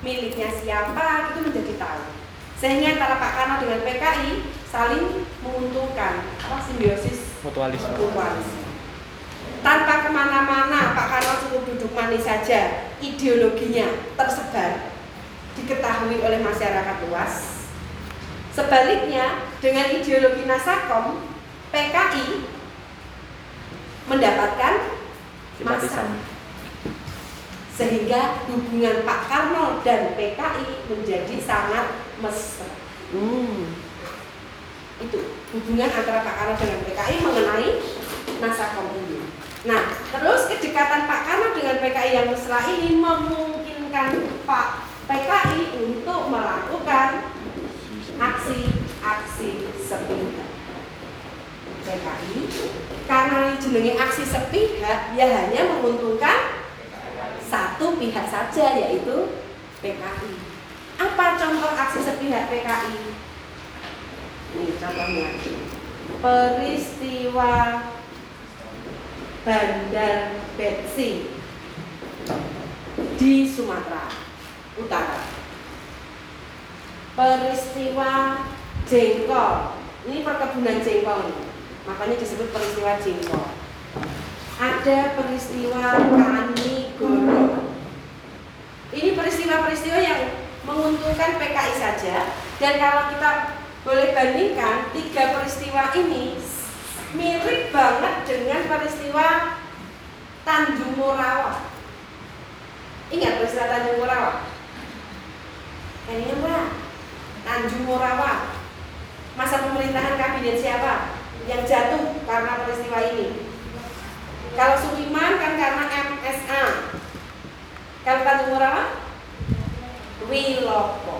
miliknya siapa, itu menjadi tahu. Sehingga antara Pak Karno dengan PKI saling menguntungkan, apa simbiosis Mutualisme. mutualisme. Tanpa ke mana-mana, Pak Karno cukup duduk manis saja, ideologinya tersebar, diketahui oleh masyarakat luas. Sebaliknya, dengan ideologi Nasakom, PKI mendapatkan masa. Sehingga hubungan Pak Karno dan PKI menjadi sangat mesra. Hmm. Itu hubungan antara Pak Karno dengan PKI mengenai Nasakom ini. Nah, terus kedekatan Pak Karno dengan PKI yang mesra ini memungkinkan Pak PKI untuk melakukan aksi-aksi sepihak. PKI karena jenenge aksi sepihak ya hanya menguntungkan satu pihak saja yaitu PKI. Apa contoh aksi sepihak PKI? Ini contohnya. Peristiwa Bandar Betsi di Sumatera Utara. Peristiwa jengkol. Ini perkebunan jengkol ini. Makanya disebut peristiwa jengkol. Ada peristiwa Ini peristiwa-peristiwa yang menguntungkan PKI saja dan kalau kita boleh bandingkan tiga peristiwa ini mirip banget dengan peristiwa Tanjung Morawa. Ingat peristiwa Tanjung Morawa? Kayaknya Tanjung Morawa. Masa pemerintahan kabinet siapa yang jatuh karena peristiwa ini? Kalau Suliman kan karena MSA. Kalau Tanjung Morawa? Wiloko.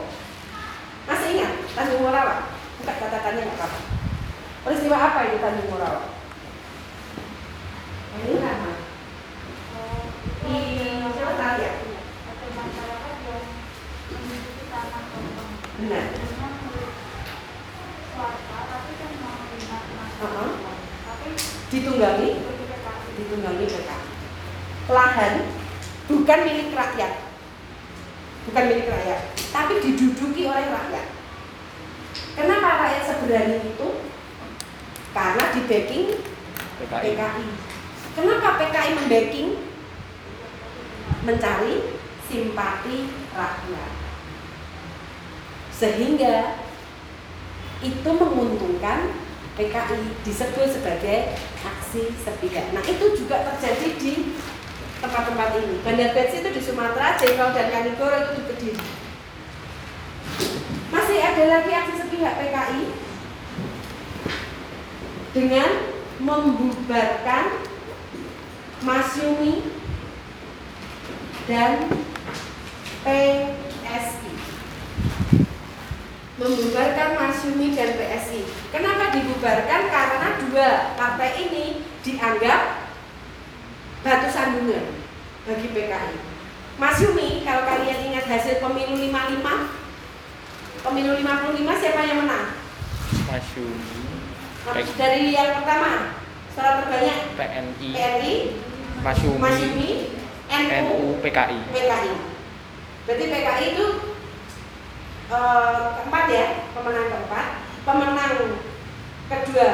Masih ingat Tanjung Morawa? Buka catatannya nggak apa-apa. Peristiwa apa ini Tanjung Morawa? Ini nama. Di tahu ya? Benar. Uh-huh. Ditunggangi, ditunggangi PKI. Lahan bukan milik rakyat, bukan milik rakyat, tapi diduduki oleh rakyat. Kenapa rakyat seberani itu? Karena di backing PKI. PKI. Kenapa PKI membacking? Mencari simpati rakyat. Sehingga itu menguntungkan PKI disebut sebagai aksi sepihak. Nah itu juga terjadi di tempat-tempat ini. Bandar Betsi itu di Sumatera, Jengkol dan Kanigoro itu di Kediri. Masih ada lagi aksi sepihak PKI dengan membubarkan Masyumi dan PSI membubarkan Masyumi dan PSI. Kenapa dibubarkan? Karena dua partai ini dianggap batu sandungan bagi PKI. Masyumi, kalau kalian ingat hasil pemilu 55, pemilu 55 siapa yang menang? Masyumi. Dari yang pertama, suara terbanyak PNI. PNI, Masyumi. Masyumi, NU, NU PKI. PKI. Berarti PKI itu eh, keempat ya, pemenang keempat, pemenang kedua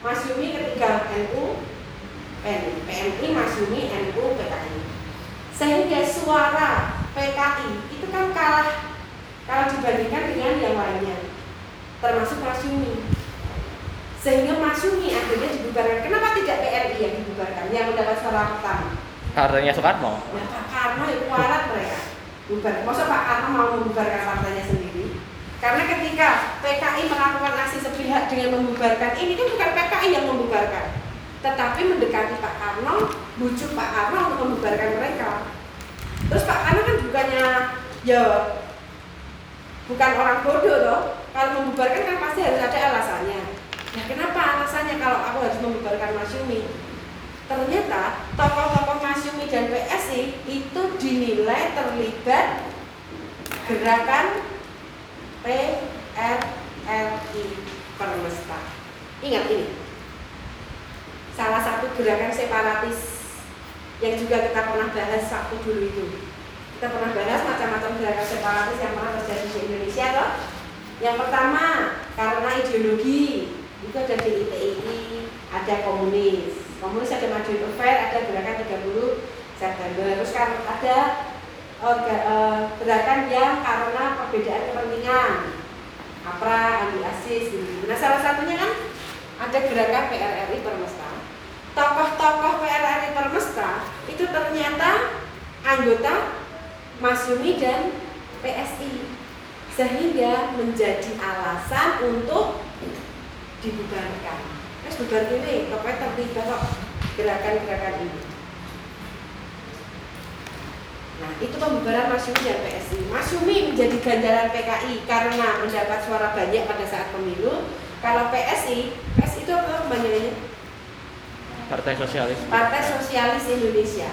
Masyumi, ketiga NU, PNI, PNI, Masyumi, NU, PKI. Sehingga suara PKI itu kan kalah kalau dibandingkan dengan yang lainnya, termasuk Masyumi. Sehingga Masyumi akhirnya dibubarkan. Kenapa tidak PNI yang dibubarkan? Yang mendapat suara pertama. Partainya Soekarno. Nah, Pak Karno itu kualat mereka bubar. Masa Pak Karno mau membubarkan partainya sendiri? Karena ketika PKI melakukan aksi sepihak dengan membubarkan ini kan bukan PKI yang membubarkan, tetapi mendekati Pak Karno, bujuk Pak Karno untuk membubarkan mereka. Terus Pak Karno kan bukannya ya bukan orang bodoh loh. Kalau membubarkan kan pasti harus ada alasannya. Nah, kenapa alasannya kalau aku harus membubarkan Masyumi? ternyata tokoh-tokoh Masyumi dan PSI itu dinilai terlibat gerakan PRRI Permesta. Ingat ini, salah satu gerakan separatis yang juga kita pernah bahas waktu dulu itu. Kita pernah bahas macam-macam gerakan separatis yang pernah terjadi di Indonesia toh. Yang pertama, karena ideologi itu ada DITI, ada komunis. Komunis ada Majuin Affair, ada gerakan 30 September. Terus kan ada eh, gerakan yang karena perbedaan kepentingan. APRA, Andi Asis, gitu. Nah salah satunya kan ada gerakan PRRI Permesta. Tokoh-tokoh PRRI Permesta itu ternyata anggota Masyumi dan PSI sehingga menjadi alasan untuk dibubarkan. Terus bubar ini, pokoknya terlibat gerakan-gerakan ini. Nah, itu pembubaran Masyumi dan PSI. Masyumi menjadi ganjaran PKI karena mendapat suara banyak pada saat pemilu. Kalau PSI, PSI itu apa kepanjangannya? Partai Sosialis. Partai Sosialis Indonesia.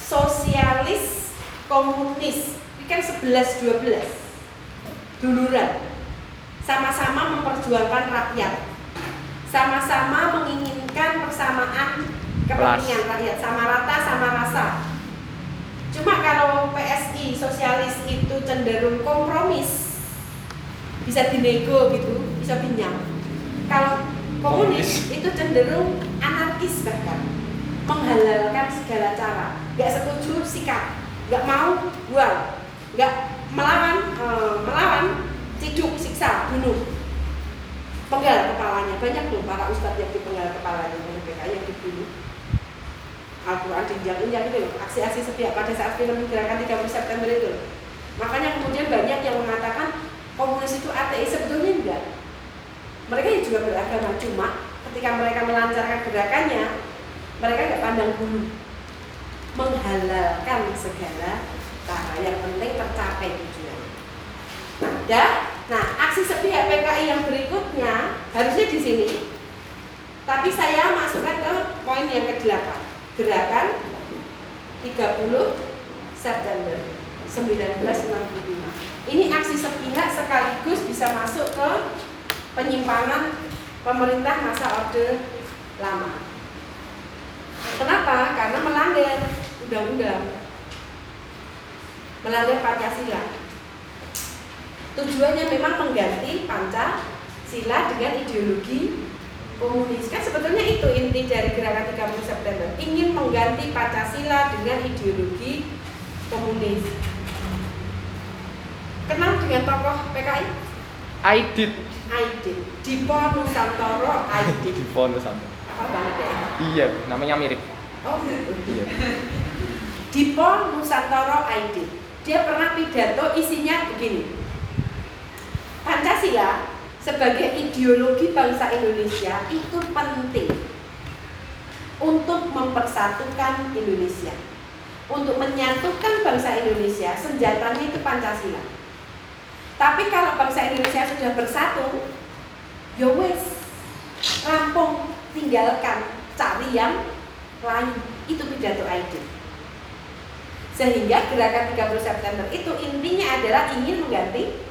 Sosialis Komunis. Ini kan 11-12. Duluran. Sama-sama memperjuangkan rakyat. Sama-sama menginginkan persamaan kepentingan rakyat. Sama rata, sama rasa. Cuma kalau PSI sosialis itu cenderung kompromis, bisa dinego gitu, bisa pinjam. Kalau komunis itu cenderung anarkis bahkan menghalalkan segala cara, nggak setuju sikat, nggak mau buang, nggak melawan, eh, melawan ciduk, siksa, bunuh, penggal kepalanya banyak tuh para ustadz yang dipenggal kepalanya oleh PKI yang dibunuh. Al-Quran diinjak-injak itu aksi-aksi sepihak pada saat film gerakan 30 September itu. Makanya kemudian banyak yang mengatakan komunis itu ateis, sebetulnya enggak. Mereka juga beragama, cuma ketika mereka melancarkan gerakannya, mereka nggak pandang bulu. Menghalalkan segala cara, yang penting tercapai tujuan. Nah, nah aksi sepihak PKI yang berikutnya harusnya di sini. Tapi saya masukkan ke poin yang ke-8 gerakan 30 September 1965. Ini aksi sepihak sekaligus bisa masuk ke penyimpangan pemerintah masa Orde Lama. Kenapa? Karena melanggar undang-undang. Melanggar Pancasila. Tujuannya memang mengganti Pancasila dengan ideologi komunis. Kan sebetulnya itu inti dari gerakan 30 September. Ingin mengganti Pancasila dengan ideologi komunis. Kenal dengan tokoh PKI Aidit. Aidit. Dipo Nusantoro Aidit. Di Nusantara. apa banget ya? Iya, namanya mirip. oh gitu. Iya. Dipo Nusantoro Aidit. Dia pernah pidato isinya begini. Pancasila sebagai ideologi bangsa Indonesia itu penting untuk mempersatukan Indonesia. Untuk menyatukan bangsa Indonesia senjatanya itu Pancasila. Tapi kalau bangsa Indonesia sudah bersatu ya wes rampung tinggalkan cari yang lain. Itu pidato Aidit sehingga gerakan 30 September itu intinya adalah ingin mengganti.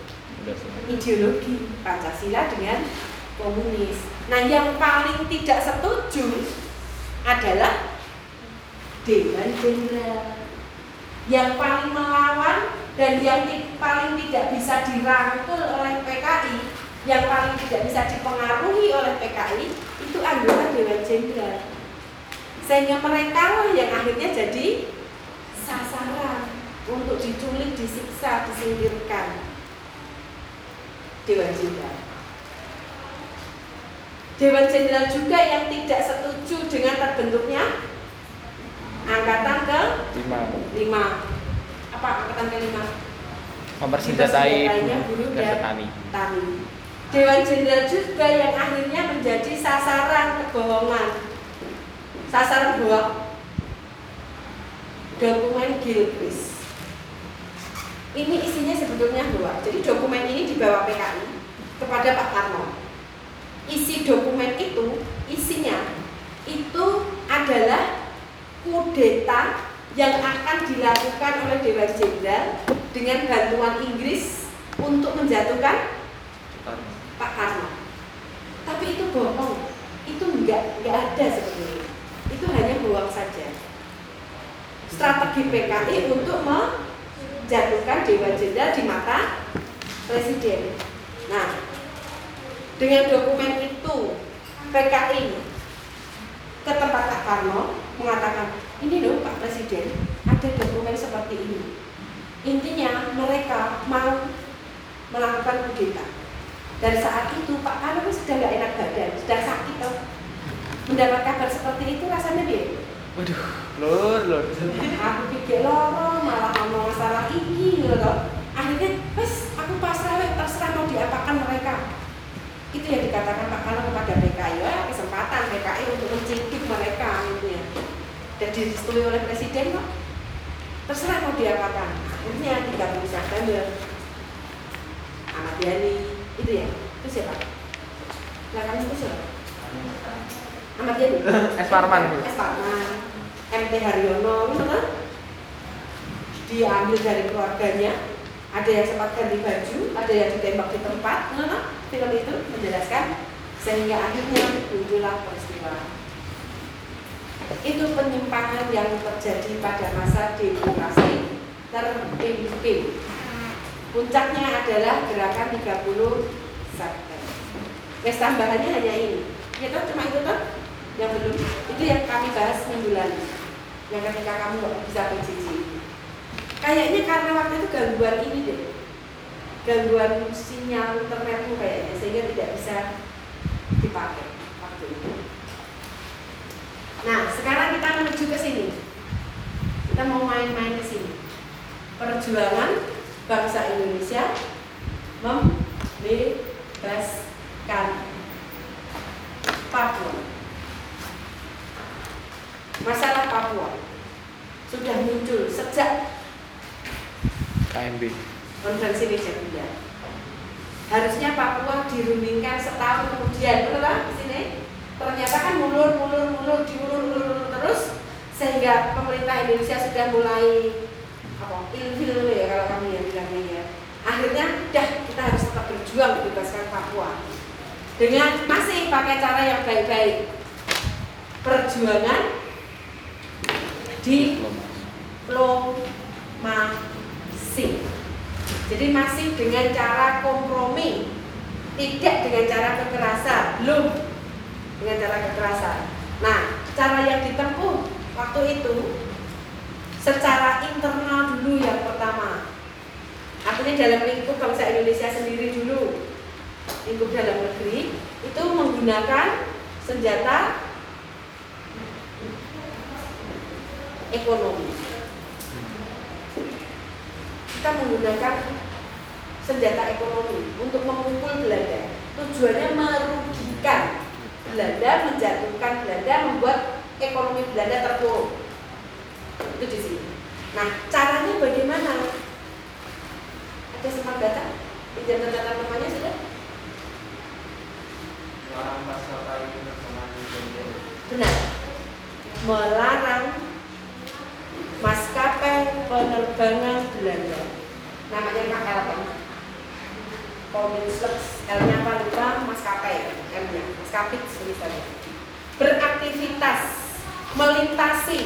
Ideologi Pancasila dengan komunis. Nah, yang paling tidak setuju adalah Dewan Jenderal. Yang paling melawan dan yang paling tidak bisa dirangkul oleh PKI, yang paling tidak bisa dipengaruhi oleh PKI itu anggota Dewan Jenderal. Sehingga mereka yang akhirnya jadi sasaran untuk diculik, disiksa, disingkirkan. Dewan Jenderal. Dewan Jenderal juga yang tidak setuju dengan terbentuknya angkatan ke Lima. lima apa angkatan ke lima Mempersenjatai buruh dan dan petani. tani. Dewan Jenderal juga yang akhirnya menjadi sasaran kebohongan, sasaran hoax dokumen Gilchrist. Ini isinya sebetulnya hoax. Jadi dokumen ini dibawa PKI kepada Pak Karno. Isi dokumen itu, isinya itu adalah kudeta yang akan dilakukan oleh Dewan Jenderal dengan bantuan Inggris untuk menjatuhkan Pak Karno. Tapi itu bohong. Itu enggak enggak ada sebetulnya. Itu hanya bohong saja. Strategi PKI untuk menjatuhkan dewan jenderal di mata presiden. Nah, dengan dokumen itu PKI ke tempat Pak Karno mengatakan ini loh Pak Presiden ada dokumen seperti ini. Intinya mereka mau melakukan kudeta. Dan saat itu Pak Karno sudah nggak enak badan, sudah sakit toh. Mendapat kabar seperti itu rasanya dia Waduh, lur, lur. aku pikir loro malah ngomong masalah ini gitu loh. Akhirnya wes aku pasrah wes terserah mau diapakan mereka. Itu yang dikatakan Pak Kano kepada PKI ya kesempatan PKI untuk mencidik mereka gitu ya. Dan direstui oleh presiden kok terserah mau diapakan. Akhirnya 30 September. Ahmad Yani itu ya. Itu siapa? Nah kamu itu siapa? Ahmad Yani Es Parman. Es Parman. MT Haryono gitu kan diambil dari keluarganya. Ada yang sempat ganti baju ada yang ditembak di tempat. Kan film itu menjelaskan sehingga akhirnya muncullah peristiwa. Itu penyimpangan yang terjadi pada masa demokrasi terpimpin. Puncaknya adalah gerakan 30 September. Wes tambahannya hanya ini. Ya cuma itu toh yang belum itu yang kami bahas minggu lalu. Yang ketika kamu nggak bisa PJJ kayaknya karena waktu itu gangguan ini deh. Gangguan sinyal internetmu kayaknya sehingga tidak bisa dipakai waktu itu. Nah sekarang kita menuju ke sini. Kita mau main-main ke sini. Perjuangan bangsa Indonesia membebaskan Papua Papua sudah muncul sejak KMB. konferensi meja Bulan. Harusnya Papua dirundingkan setahun kemudian, betul kan? Di sini ternyata kan mulur, mulur, mulur, diulur, ulur, ulur terus sehingga pemerintah Indonesia sudah mulai apa ilfil ya kalau kami yang bilangnya ya. Akhirnya, dah kita harus tetap berjuang membebaskan Papua dengan masih pakai cara yang baik-baik. Perjuangan diplomasi. Jadi masih dengan cara kompromi, tidak dengan cara kekerasan, belum dengan cara kekerasan. Nah, cara yang ditempuh waktu itu secara internal dulu yang pertama. Artinya dalam lingkup bangsa Indonesia sendiri dulu, lingkup dalam negeri itu menggunakan senjata ekonomi. Kita menggunakan senjata ekonomi untuk memukul Belanda. Tujuannya merugikan Belanda, menjatuhkan Belanda, membuat ekonomi Belanda terpuruk. Itu di sini. Nah, caranya bagaimana? Ada sempat data? Pinjam catatan namanya sudah? Benar. Melarang maskapai penerbangan Belanda. Namanya KLM Kominflux L-nya apa lupa? Maskapai M-nya. Maskapit misalnya. Beraktivitas melintasi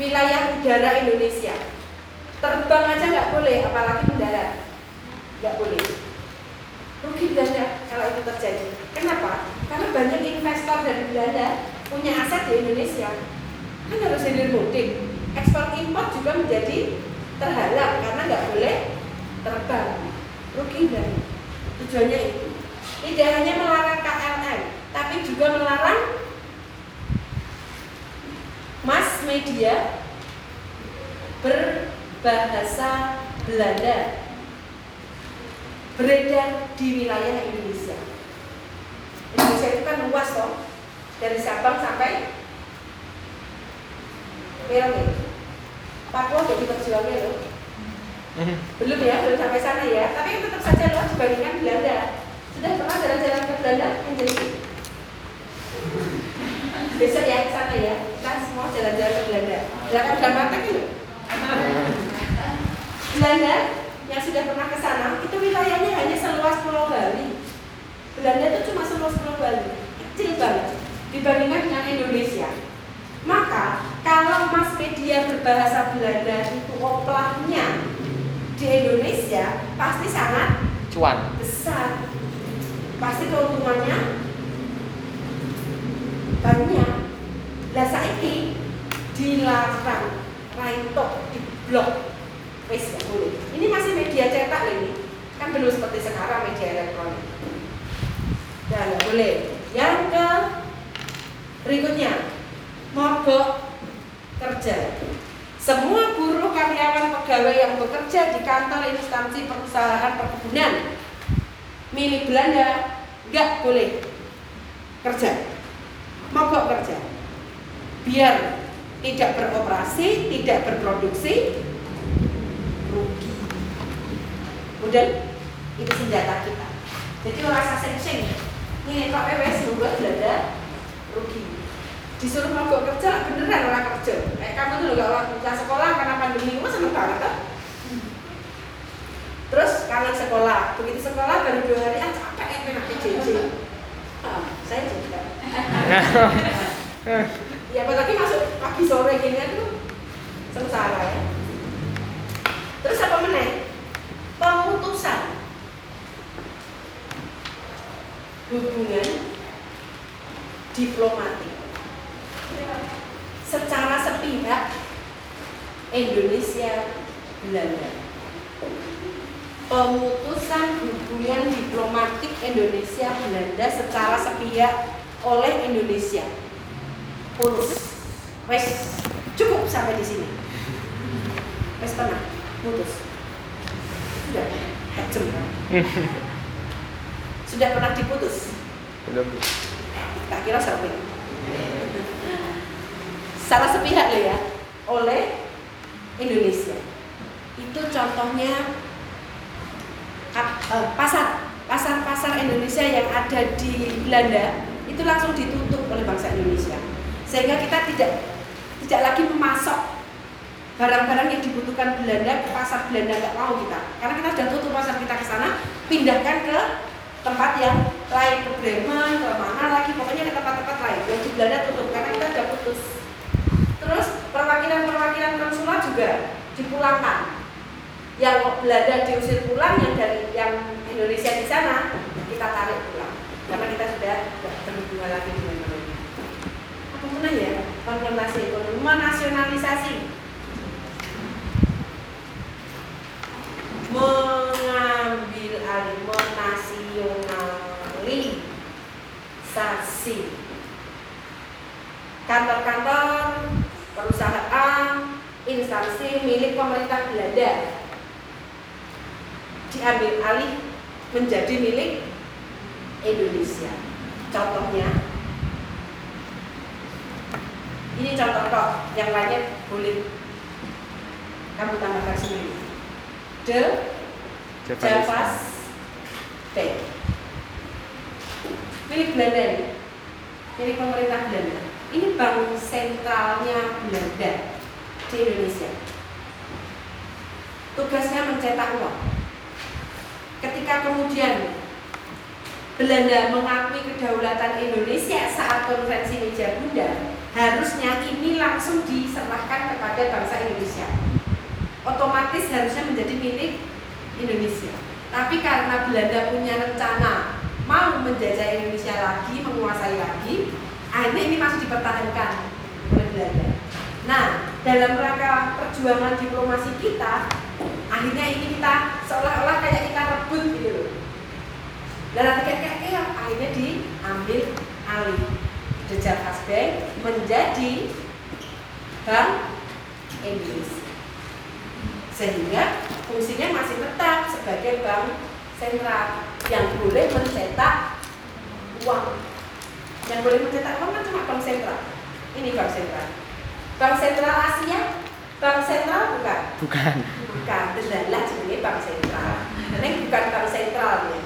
wilayah udara Indonesia. Terbang aja nggak boleh apalagi mendarat. Nggak boleh. Rugi Belanda kalau itu terjadi. Kenapa? karena banyak investor dari Belanda punya aset di Indonesia. Kan harus mudik ekspor impor juga menjadi terhalang karena nggak boleh terbang. Rugi dan tujuannya itu. Tidak hanya melarang KLM tapi juga melarang mass media berbahasa Belanda. Beredar di wilayah Indonesia. Indonesia itu kan luas toh dari Sabang sampai Merauke Papua jadi perjuangannya loh. Belum ya, belum sampai sana ya. Tapi tetap saja loh dibandingkan Belanda. Sudah pernah jalan-jalan ke Belanda? Yang jadi? Besok ya ke sana ya. Kita semua jalan-jalan ke Belanda. Belanda udah matang loh. Belanda yang sudah pernah ke sana itu wilayahnya hanya seluas Pulau Bali. Belanda itu cuma seluas Pulau Bali. Kecil banget. Dibandingkan dengan Indonesia Maka kalau mass media berbahasa Belanda itu oplahnya di Indonesia pasti sangat Cuan. besar. Pasti keuntungannya banyak. Lah saiki dilarang raintok di blok wis. Ini masih media cetak ini. Kan belum seperti sekarang media elektronik. Ya nggak boleh. Yang ke berikutnya mogok kerja. Semua buruh karyawan pegawai yang bekerja di kantor instansi perusahaan perkebunan milik Belanda nggak boleh kerja, mogok kerja, biar tidak beroperasi, tidak berproduksi, rugi. Kemudian itu senjata kita. Jadi rasa sing-sing. Ini kok PWS membuat Belanda rugi. Disuruh mogok kerja beneran orang kerja. Kayak kamu tuh nggak orang bisa sekolah karena pandemi, kamu seneng banget kan? Terus kangen sekolah, begitu sekolah baru dua hari, ah capek ya kena PJJ. Ah, saya juga. ya apalagi masuk pagi sore gini tuh sengsara ya. Terus apa meneh? Pemutusan hubungan diplomatik secara sepihak Indonesia Belanda. Pemutusan hubungan diplomatik Indonesia Belanda secara sepihak oleh Indonesia. Putus wes cukup sampai di sini. Wes tenang putus. Sudah sudah pernah diputus? Belum. tak kira sampai secara sepihak loh ya. Oleh Indonesia. Itu contohnya eh, pasar. Pasar pasar Indonesia yang ada di Belanda itu langsung ditutup oleh bangsa Indonesia. Sehingga kita tidak tidak lagi memasok barang-barang yang dibutuhkan Belanda ke pasar Belanda nggak mau kita. Karena kita sudah tutup pasar kita ke sana pindahkan ke tempat yang lain ke Bremen ke mana lagi. Pokoknya ke tempat-tempat lain yang di Belanda tutup karena kita sudah putus terus perwakilan-perwakilan konsulat juga dipulangkan. Yang Belanda diusir pulang yang dari yang Indonesia di sana kita tarik pulang. Karena kita sudah tidak berhubungan lagi dengan mereka apa mana ya? Konfrontasi ekonomi menasionalisasi mengambil alih menasionalisasi kantor-kantor perusahaan instansi milik pemerintah Belanda diambil alih menjadi milik Indonesia. Contohnya, ini contoh kok, yang lainnya boleh kamu tambahkan sendiri. The Javas Bank milik Belanda ini, milik pemerintah Belanda. Ini bank sentralnya Belanda di Indonesia. Tugasnya mencetak uang. Ketika kemudian Belanda mengakui kedaulatan Indonesia saat konferensi meja bunda, harusnya ini langsung diserahkan kepada bangsa Indonesia. Otomatis harusnya menjadi milik Indonesia. Tapi karena Belanda punya rencana mau menjajah Indonesia lagi, menguasai lagi, akhirnya ini masih dipertahankan oleh Belanda. Nah, perjuangan diplomasi kita, akhirnya ini kita seolah-olah kayak kita rebut gitu loh. Dan nanti kayak akhirnya diambil alih Javas Bank menjadi Bank Indonesia. Sehingga fungsinya masih tetap sebagai bank sentral yang boleh mencetak uang. Yang boleh mencetak uang kan cuma bank sentral. Ini bank sentral. Bank sentral Asia, bank sentral bukan? Bukan. Bukan, adalah jenis bank sentral. Ini bukan bank sentral ya.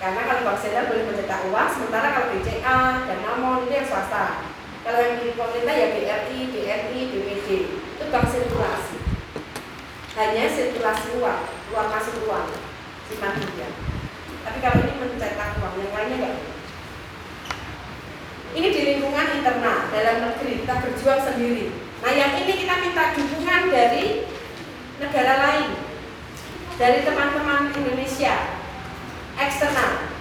Karena kalau bank sentral boleh mencetak uang, sementara kalau BCA dan Namon itu yang swasta. Kalau yang milik pemerintah ya BRI, BNI, BPD itu bank sirkulasi. Hanya sirkulasi uang, uang masuk uang, simpan pinjam. Tapi kalau ini mencetak uang, yang lainnya enggak. Ini di lingkungan internal dalam negeri kita berjuang sendiri. Nah yang ini kita minta dukungan dari negara lain, dari teman-teman Indonesia eksternal.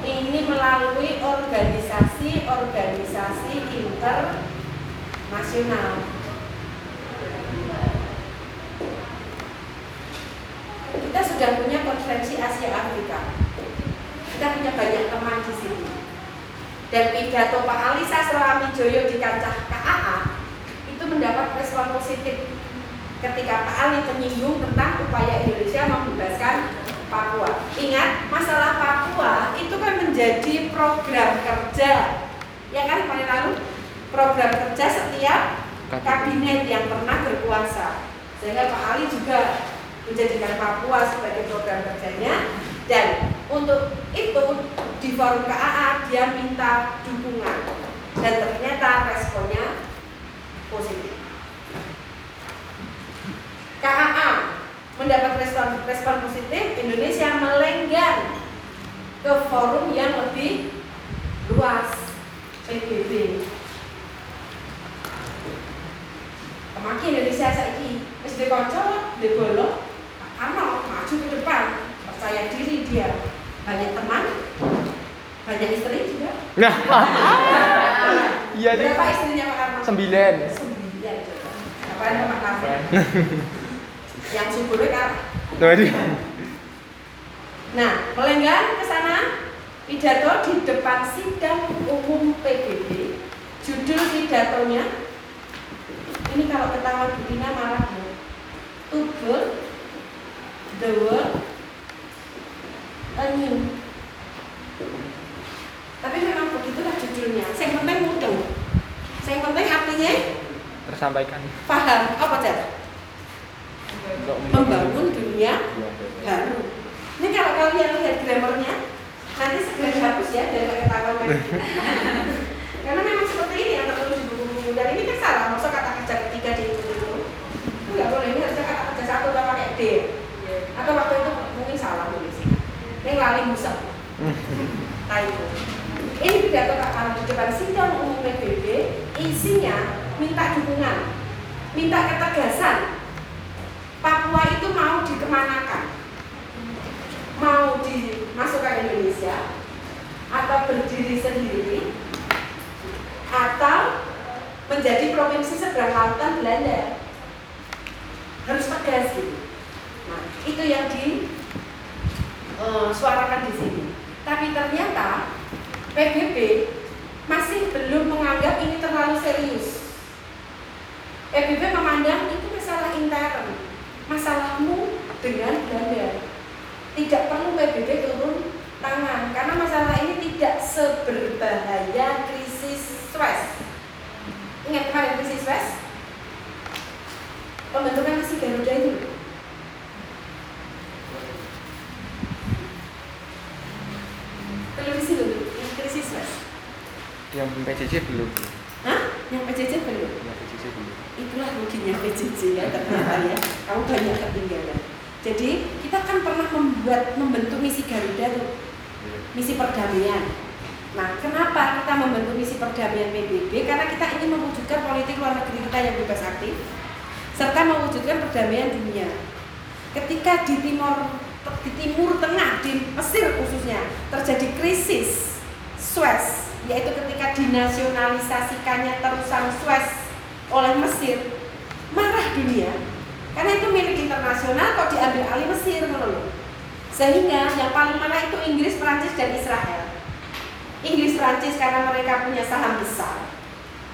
Ini melalui organisasi-organisasi internasional. Kita sudah punya konferensi Asia Afrika. Kita punya banyak teman di sini. Dan pidato Pak Ali Sastra Joyo di kancah mendapat respon positif ketika Pak Ali menyinggung tentang upaya Indonesia membebaskan Papua. Ingat, masalah Papua itu kan menjadi program kerja. Ya kan kemarin lalu program kerja setiap kabinet yang pernah berkuasa. Sehingga Pak Ali juga menjadikan Papua sebagai program kerjanya dan untuk itu di forum KAA dia minta dukungan dan ternyata responnya positif. KAA mendapat respon, respon positif, Indonesia melenggang ke forum yang lebih luas PBB. Kemaki Indonesia saiki wis dikonco, dibolo, Karno maju ke depan, percaya diri dia, banyak teman, banyak istri juga. Nah, iya nih. Berapa istrinya Pak Karno? Sembilan. Sembilan. Apa yang Pak Karno? yang suburnya kan. Nah, melenggang ke sana pidato di depan sidang umum PBB. Judul pidatonya ini kalau ketawa Dina marah ya. Build the world anew. Tapi memang begitulah judulnya. Yang penting mudeng. Yang penting artinya Tersampaikan. paham apa? Untuk Membangun dunia baru. Ini kalau kalian lihat grammarnya, nanti segera dihapus ya dari kata lagi. Karena memang seperti ini yang tertulis di buku-buku dan ini kan salah. Maksud kata kerja ketiga di itu itu nggak boleh. Ini harusnya kata kerja satu udah pakai D. Atau waktu itu mungkin salah nulis. Ini lali musa. Typo. Ini pidato Kak Kami di depan sidang umum PBB isinya minta dukungan, minta ketegasan. Papua itu mau dikemanakan? Mau dimasukkan Indonesia atau berdiri sendiri atau menjadi provinsi seberang lautan Belanda harus tegas gitu. Nah, itu yang di eh, suarakan di sini. Tapi ternyata PBB masih belum menganggap ini terlalu serius. PBB memandang itu masalah intern, masalahmu dengan Belanda. Tidak perlu PBB turun tangan karena masalah ini tidak seberbahaya krisis Suez. Ingat kemarin krisis Suez? Pembentukan misi Garuda itu. Televisi dulu, yang krisis Suez. Yang PJJ belum. Hah? Yang PJJ belum? Yang PJJ belum. Itulah ruginya PJJ ya ternyata ya. Kamu banyak ketinggalan. Jadi kita kan pernah membuat membentuk misi Garuda tuh, misi perdamaian. Nah, kenapa kita membentuk misi perdamaian PBB? Karena kita ingin mewujudkan politik luar negeri kita yang bebas aktif, serta mewujudkan perdamaian dunia. Ketika di timur di timur tengah di Mesir khususnya terjadi krisis Suez, yaitu ketika dinasionalisasikannya terusan Suez oleh Mesir, marah dunia karena itu milik internasional kok diambil alih Mesir menurut sehingga yang paling marah itu Inggris, Prancis dan Israel. Inggris, Prancis karena mereka punya saham besar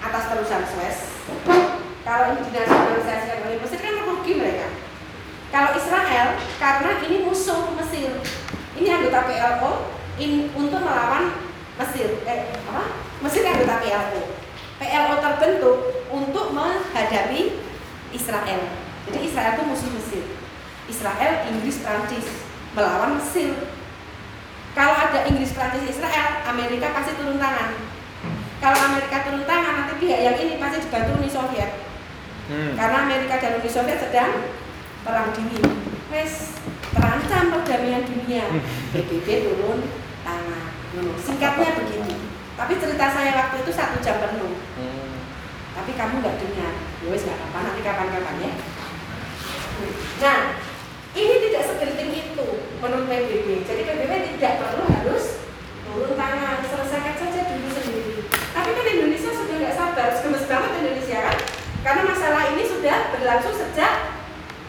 atas terusan Suez. Kalau dinasionalisasikan oleh Mesir kan merugi mereka. Kalau Israel karena ini musuh Mesir. Ini anggota PLO untuk melawan Mesir. Eh, apa? Mesir anggota PLO. PLO terbentuk untuk menghadapi Israel. Jadi Israel itu musuh Mesir. Israel, Inggris, Prancis melawan Mesir. Kalau ada Inggris, Prancis, Israel, Amerika pasti turun tangan. Kalau Amerika turun tangan, nanti pihak yang ini pasti dibantu Uni Soviet. Hmm. Karena Amerika dan Uni Soviet sedang perang dingin. Wes terancam perdamaian dunia. PBB turun tangan. Singkatnya begini. Tapi cerita saya waktu itu satu jam penuh. Hmm. Tapi kamu nggak dengar. Ya wes nggak apa-apa, nanti kapan-kapan ya. Nah, ini tidak segenting itu menurut PBB. Jadi PBB tidak perlu harus turun tangan, selesaikan saja dulu sendiri. Tapi kan Indonesia sudah nggak sabar, gemes banget Indonesia kan? Karena masalah ini sudah berlangsung sejak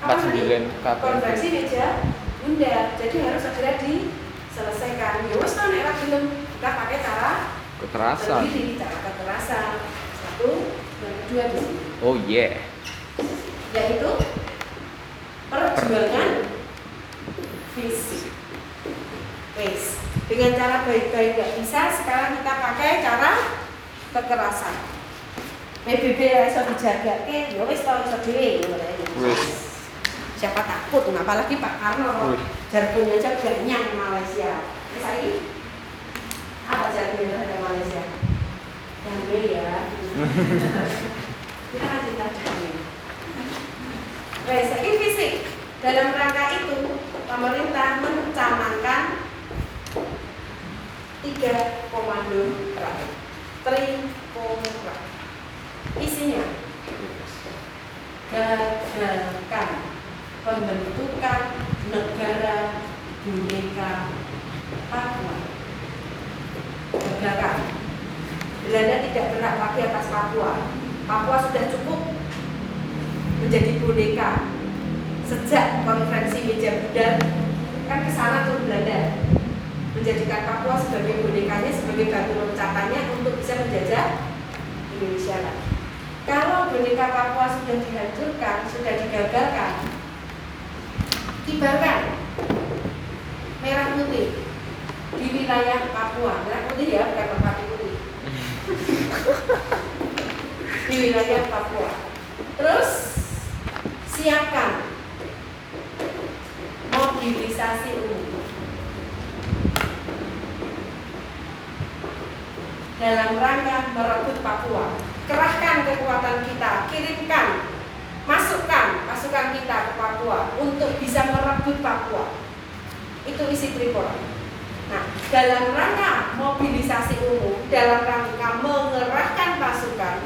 apa tadi? 49 KPP. konferensi meja bunda. Jadi harus segera diselesaikan. Ya wes kan era belum kita pakai cara Kekerasan. berdiri, cara kekerasan. Satu, yang kedua di sini Oh yeah. yaitu perjuangan fisik. Wes, dengan cara baik-baik nggak bisa, sekarang kita pakai cara kekerasan. PBB ya iso dijaga ke, ya wis tau ngono ae. Wes. Siapa takut, nah, apalagi Pak Karno jargonnya aja ganyang Malaysia. Terus ini apa jargonnya ada Malaysia? Yang gue ya. Kita kan cinta jargon. Wes, ini fisik. Dalam rangka itu, pemerintah mencanangkan tiga komando terakhir. Isinya gagalkan pembentukan negara Bhinneka Papua. Gagalkan. Belanda tidak berhak lagi atas Papua. Papua sudah cukup menjadi boneka sejak konferensi meja budar kan ke sana tuh Belanda menjadikan Papua sebagai bonekanya sebagai batu loncatannya untuk bisa menjajah Indonesia. Kalau boneka Papua sudah dihancurkan, sudah digagalkan, kibarkan merah putih di wilayah Papua. Merah putih ya, bukan merpati putih. di wilayah Papua. Terus siapkan mobilisasi umum dalam rangka merebut Papua. Kerahkan kekuatan kita, kirimkan, masukkan pasukan kita ke Papua untuk Papua. Itu isi Tripoli. Nah, dalam rangka mobilisasi umum, dalam rangka mengerahkan pasukan,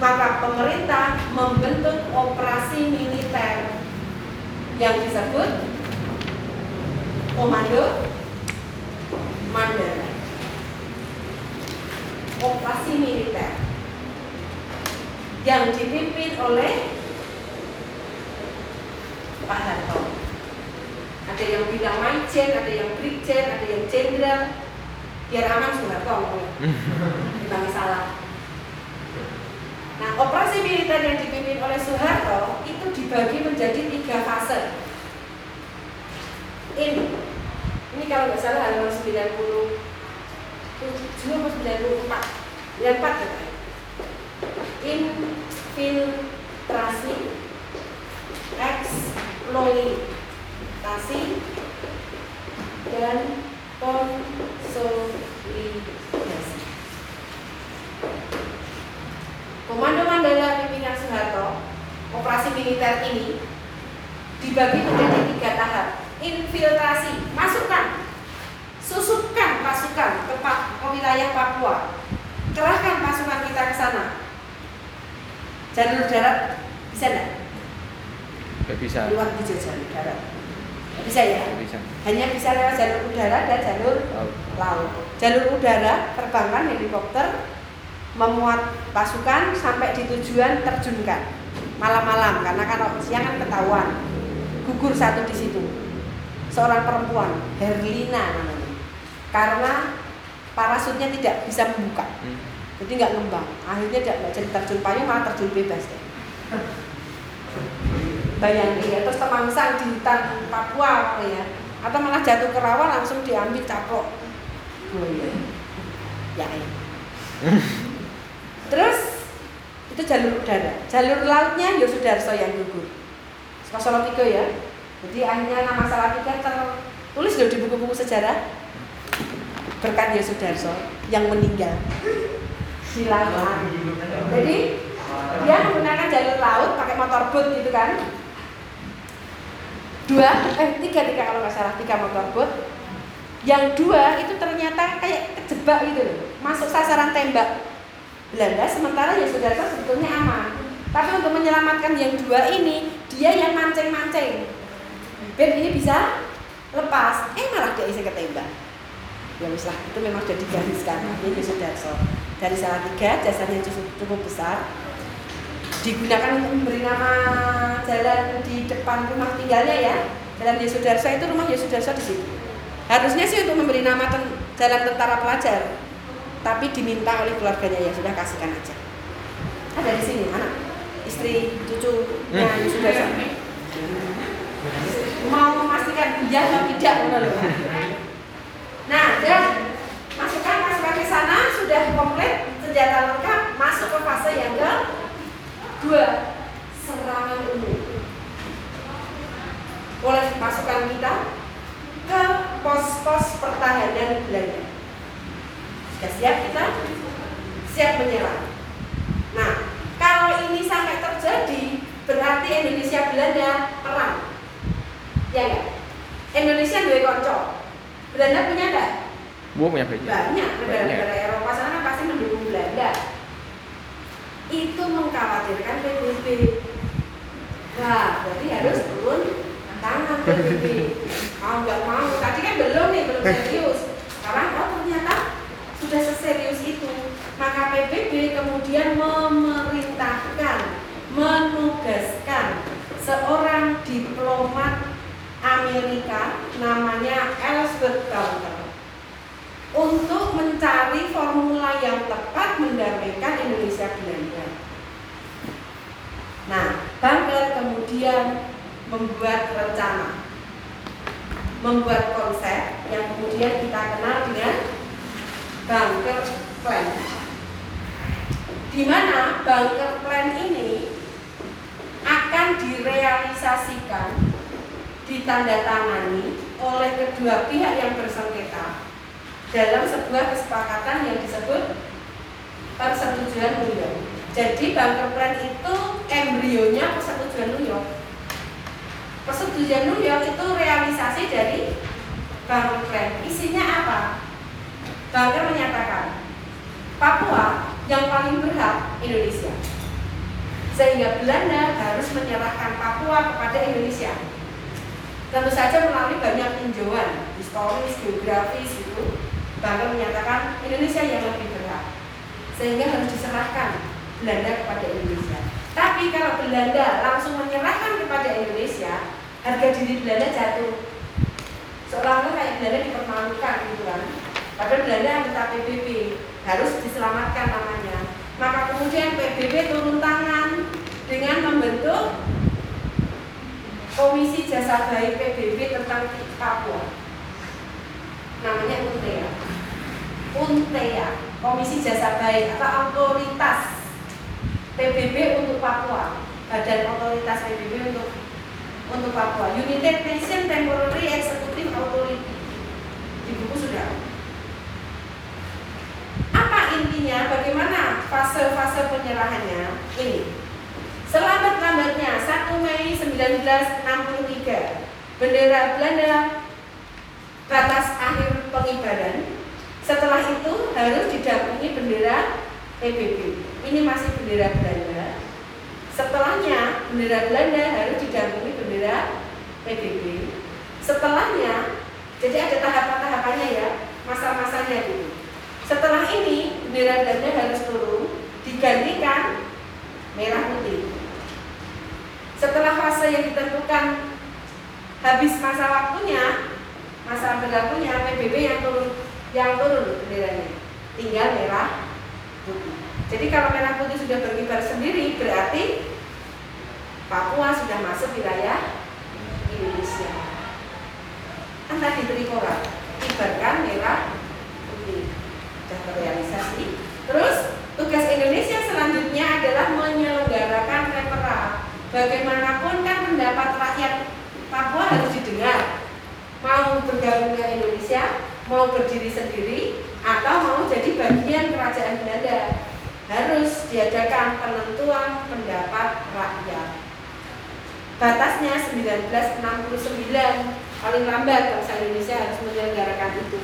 maka pemerintah membentuk operasi militer yang disebut Komando Mandala. Operasi militer yang dipimpin oleh Pak Harto. Ada yang bilang Maijen, ada yang Brigjen, ada yang Jenderal. Biar aman Soeharto ngomongnya. Bang salah. Nah, operasi militer yang dipimpin oleh Soeharto itu dibagi menjadi tiga fase. Ini, ini kalau nggak salah halaman 90 tujuh atau 94 94 ya? Infiltrasi eksploitasi dan konsolidasi Komando Mandala pimpinan Soeharto, operasi militer ini dibagi menjadi tiga tahap. Infiltrasi, masukkan, susupkan pasukan ke, ke wilayah Papua, kerahkan pasukan kita ke sana. Jalur darat bisa enggak? Gak bisa. Hijau jalur darat. Bisa ya? Bisa. Hanya bisa lewat jalur udara dan jalur Tahu. laut. Jalur udara terbangkan helikopter memuat pasukan sampai di tujuan terjunkan malam-malam karena kalau siang kan ketahuan gugur satu di situ seorang perempuan Herlina namanya karena parasutnya tidak bisa membuka Hmm. jadi nggak ngembang akhirnya tidak jadi terjun payung malah terjun bebas deh bayangin ya terus temangsang di hutan Papua ya. Atau malah jatuh ke rawa langsung diambil caplok. Buaya ya ya. terus itu jalur udara. Jalur lautnya Yosudarso yang gugur. 03 ya. Jadi akhirnya nama Salatiga tertulis loh di buku-buku sejarah. Berkat Yosudarso yang meninggal. Di jadi dia menggunakan jalur laut pakai motor boat gitu kan dua eh tiga tiga kalau nggak salah tiga motor boat Yang dua itu ternyata kayak kejebak gitu loh, masuk sasaran tembak Belanda, sementara ya saudara sebetulnya aman. Tapi untuk menyelamatkan yang dua ini, dia yang mancing-mancing. Ben ini bisa lepas, eh malah dia isi ketembak. Ya lah, itu memang sudah digariskan. Ini Yusudarso. Dari salah tiga, jasanya cukup besar. Digunakan untuk memberi nama jalan di depan rumah tinggalnya ya. Jalan Yesudarso itu rumah Yesudarso di situ. Harusnya sih untuk memberi nama ten jalan tentara pelajar, tapi diminta oleh keluarganya ya sudah kasihkan aja. Ada di sini mana? Istri cucunya Hmm. Yesus Dasa. Mau memastikan iya atau tidak. Nah, dia masukkan masukkan ke sana sudah komplit senjata lengkap masuk ke fase yang ke dua serangan umum. Oleh pasukan kita ke pos-pos pertahanan Belanda. Sudah siap kita? Siap menyerang. Nah, kalau ini sampai terjadi, berarti Indonesia Belanda perang. Ya enggak? Indonesia dua konco. Belanda punya enggak? Bu punya banyak. Banyak negara-negara Eropa sana pasti mendukung Belanda. Itu mengkhawatirkan PBB. Wah, berarti harus turun tangan PBB. Mau nggak mau, tadi kan belum nih, belum serius. Sekarang oh ternyata sudah seserius itu. Maka PBB kemudian memerintahkan, menugaskan seorang diplomat Amerika namanya Ellsworth Bunker untuk mencari formula yang tepat mendamaikan Indonesia Belanda. Nah, Bunker kemudian membuat rencana, membuat konsep yang kemudian kita kenal dengan Bunker Plan. Di mana Bunker Plan ini akan direalisasikan, ditandatangani oleh kedua pihak yang bersengketa dalam sebuah kesepakatan yang disebut persetujuan New York. Jadi bunker plan itu embrionya persetujuan New York. Persetujuan New York itu realisasi dari bunker plan. Isinya apa? Bunker menyatakan Papua yang paling berhak Indonesia. Sehingga Belanda harus menyerahkan Papua kepada Indonesia. Tentu saja melalui banyak tinjauan historis, geografis itu bahkan menyatakan Indonesia yang lebih berhak sehingga harus diserahkan Belanda kepada Indonesia. Tapi kalau Belanda langsung menyerahkan kepada Indonesia, harga diri Belanda jatuh. Seolah-olah kayak Belanda dipermalukan gitu kan. Padahal Belanda anggota PBB harus diselamatkan namanya. Maka kemudian PBB turun tangan dengan membentuk Komisi Jasa Baik PBB tentang Papua. Namanya UNTEA. UNTEA, Komisi Jasa Baik atau otoritas PBB untuk Papua. Badan otoritas PBB untuk untuk Papua. United Nation Temporary Executive Authority. Di buku sudah. Apa intinya? Bagaimana fase-fase penyerahannya? Ini. Selambat-lambatnya 1 Mei 1963 bendera Belanda batas akhir pengibaran. Setelah itu harus didampingi bendera PBB. Ini masih bendera Belanda. Setelahnya bendera Belanda harus didampingi bendera PBB. Setelahnya, jadi ada tahapan-tahapannya ya, masa-masanya gitu. Setelah ini bendera Belanda harus turun, digantikan merah putih. Setelah fase yang ditentukan habis masa waktunya, masa berlakunya PBB yang turun yang turun benderanya tinggal merah putih. Jadi kalau merah putih sudah berkibar sendiri berarti Papua sudah masuk wilayah Indonesia. Kan tadi Trikora kibarkan merah putih sudah terrealisasi. Terus tugas Indonesia selanjutnya adalah menyelenggarakan repera. Bagaimanapun kan pendapat rakyat Papua harus didengar. Mau bergabung ke Indonesia, mau berdiri sendiri, atau mau jadi bagian kerajaan Belanda harus diadakan penentuan pendapat rakyat. batasnya 1969 paling lambat bangsa Indonesia harus menyelenggarakan itu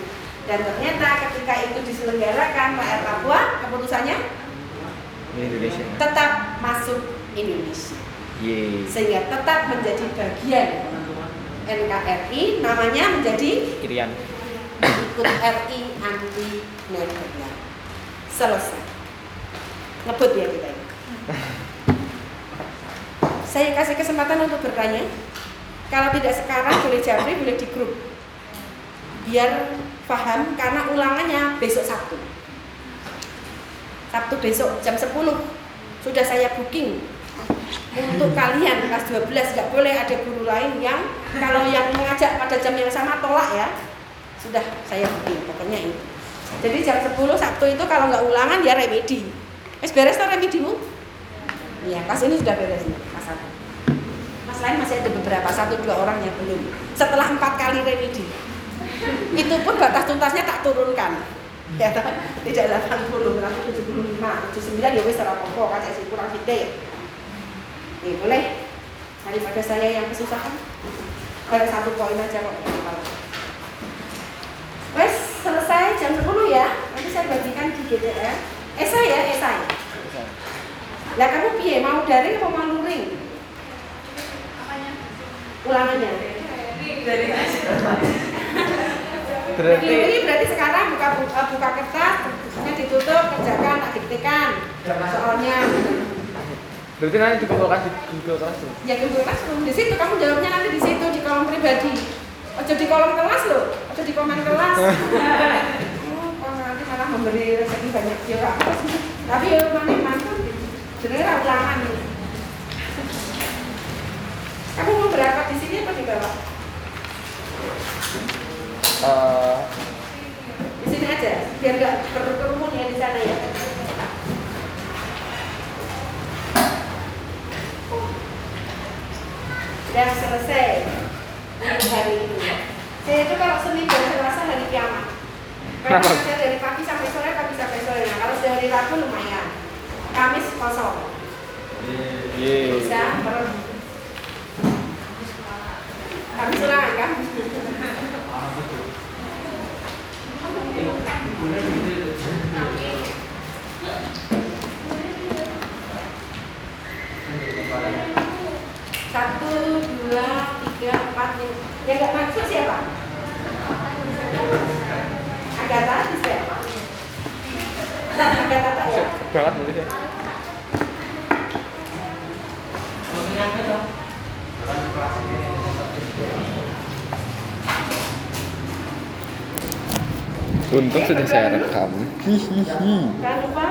dan ternyata ketika itu diselenggarakan rakyat Papua keputusannya Indonesia. tetap masuk Indonesia sehingga tetap menjadi bagian NKRI namanya menjadi Irian. Ikut RI anti Netherlands selesai. Ngebut ya kita ini. Saya kasih kesempatan untuk bertanya. Kalau tidak sekarang boleh japri boleh di grup. Biar paham karena ulangannya besok Sabtu. Sabtu besok jam 10 sudah saya booking. Untuk kalian kelas 12 nggak boleh ada guru lain yang kalau yang mengajak pada jam yang sama tolak ya sudah saya booking pokoknya ini jadi jam 10 Sabtu itu kalau nggak ulangan ya remedi. Es beres tak remedimu? iya kelas ini sudah beres nih kelas satu kelas lain masih ada beberapa satu dua orang yang belum. Setelah empat kali remedi. Itu pun batas tuntasnya tak turunkan. Ya tidak 80 berarti 75 79 ya wis ora apa-apa kan saya kurang gede. Nih, boleh. Daripada saya yang kesusahan. Kayak satu poin aja kok selesai jam 10 ya. Nanti saya bagikan di GTR esai ya esai. Lah kamu piye? Mau daring apa mau luring? Ulangannya. Berarti ini berarti sekarang buka buka, buka kertas bukunya ditutup kerjakan tak diktikan soalnya. Berarti nanti di Google Class di Google Class tuh. ya Google Classroom. Di situ kamu jawabnya nanti di situ di kolom pribadi ojo di kolom kelas loh ojo di komen kelas. Oh, kok nanti malah memberi rezeki banyak ya sih tapi ya mana mantap sebenarnya ulangan ini kamu mau berangkat di sini apa di bawah? Eh, di sini aja biar nggak berkerumun ya di sana ya. Dan selesai. Untuk hari ini saya itu kalau Senin dan Selasa hari kiamat. Karena saya dari pagi sampai sore pagi sampai sore. Nah kalau sudah hari Rabu lumayan. Kamis kosong. Ye. bisa ber Kamis ulangan kan? Satu, dua, tiga, empat, lima. Yang nggak masuk siapa? Agatha di siapa? Agatha tak ya? Banget berarti ya. Untung sudah saya rekam. Hihihi. Jangan lupa